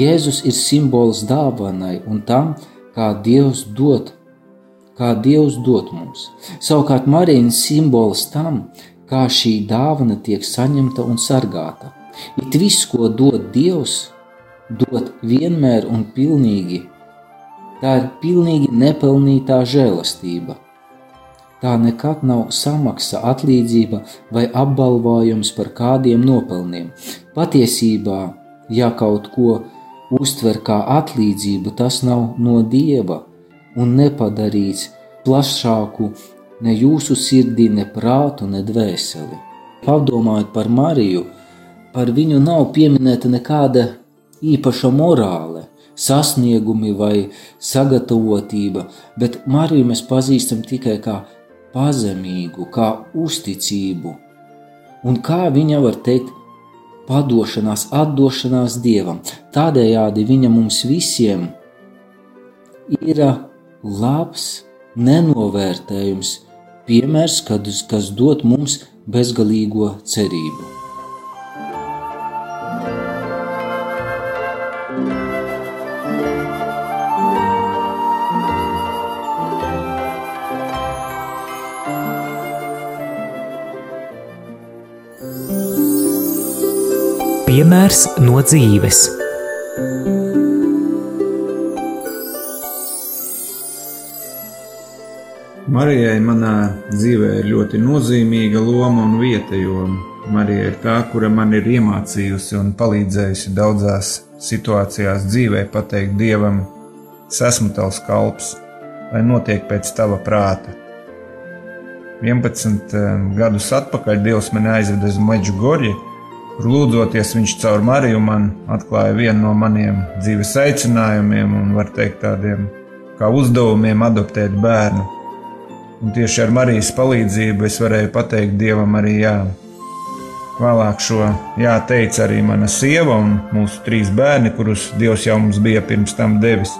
Jēzus ir simbols dāvanai un tam, kā Dievs dod, kā Dievs dod mums. Savukārt Marija ir simbols tam, kā šī dāvana tiek saņemta un sargāta. It viss, ko dod Dievs, dod vienmēr un pilnīgi. Tā ir pilnīgi nepelnītā žēlastība. Tā nekad nav samaksa, atlīdzība vai apbalvojums par kādiem nopelniem. Patiesībā, ja kaut ko uztver kā atlīdzību, tas nav no dieva un nepadarīts plašāku ne jūsu sirdī, ne prātu, ne dvēseli. Padomājiet par Mariju, par viņu nav pieminēta nekāda īpaša morāle, sasniegumi vai sagatavotība, bet Mariju mēs pazīstam tikai kā pazemīgu, kā uzticību. Un kā viņa var teikt, padošanās, atdošanās Dievam. Tādējādi viņa mums visiem ir labs, nenovērtējums, piemērs, kas dod mums bezgalīgo cerību. Piemērs no dzīves. Marijai manā dzīvē ir ļoti nozīmīga loma un vieta, jo Marija ir tā, kura man ir iemācījusi un palīdzējusi daudzās situācijās dzīvē pateikt Dievam, es esmu tavs kalps, lai notiek pēc tava prāta. 11 eh, gadus atpakaļ Dievs mani aizveda uz Meģugorju, kur lūdzoties viņš caur Mariju man atklāja vienu no maniem dzīves aicinājumiem un, var teikt, tādiem kā uzdevumiem adoptēt bērnu. Un tieši ar Marijas palīdzību es varēju pateikt Dievam arī jā. Vēlāk šo jā teica arī mana sieva un mūsu trīs bērni, kurus Dievs jau mums bija pirms tam devis.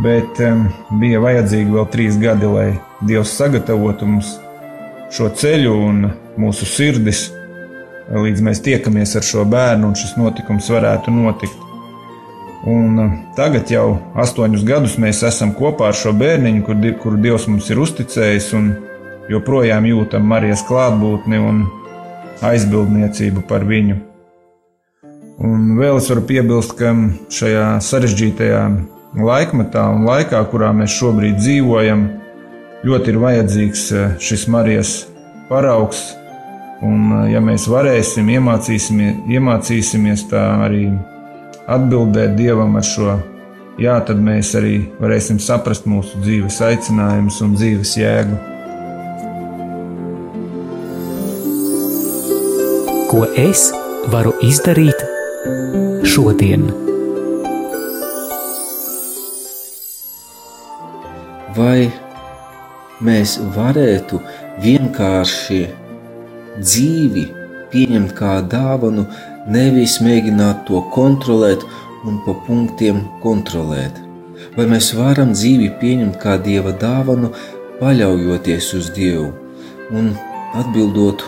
Bet um, bija vajadzīgi vēl trīs gadi, lai Dievs sagatavotu mums šo ceļu un mūsu sirdis līdz mēs tiekamies ar šo bērnu un šis notikums varētu notikt. Un uh, tagad jau astoņus gadus mēs esam kopā ar šo bērniņu, kur, kuru Dievs mums ir uzticējis, un joprojām jūtam Marijas klātbūtni un aizbildniecību par viņu. Un vēl es varu piebilst, ka šajā sarežģītajā laikmetā un laikā, kurā mēs šobrīd dzīvojam, ļoti ir vajadzīgs uh, šis Marijas paraugs, Un, eh, ja mēs varēsim, iemācīsimies, iemācīsimies tā arī atbildēt Dievam ar šo jā, tad mēs arī varēsim saprast mūsu dzīves aicinājumus un dzīves jēgu. Ko es varu izdarīt šodien? Vai mēs varētu vienkārši dzīvi pieņemt kā dāvanu, nevis mēģināt to kontrolēt un pa punktiem kontrolēt. Vai mēs varam dzīvi pieņemt kā dieva dāvanu, paļaujoties uz Dievu un atbildot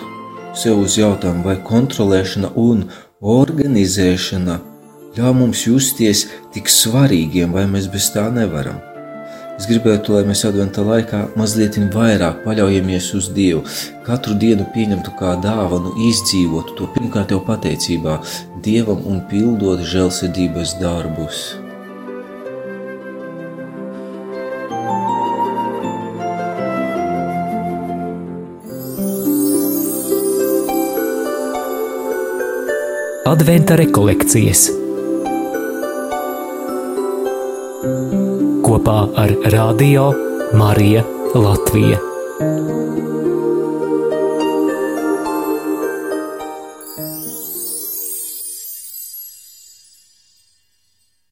sev uz jautājumu, vai kontrolēšana un organizēšana ļauj mums justies tik svarīgiem, vai mēs bez tā nevaram. Es gribētu, lai mēs adventā laikā mazliet vairāk paļaujamies uz Dievu, katru dienu pieņemtu kā dāvanu, izdzīvotu to pirmkārt jau pateicībā. Dievam un pildot žēlsirdības darbus. Adventa rekolekcijas kopā ar Radio Marija Latvija.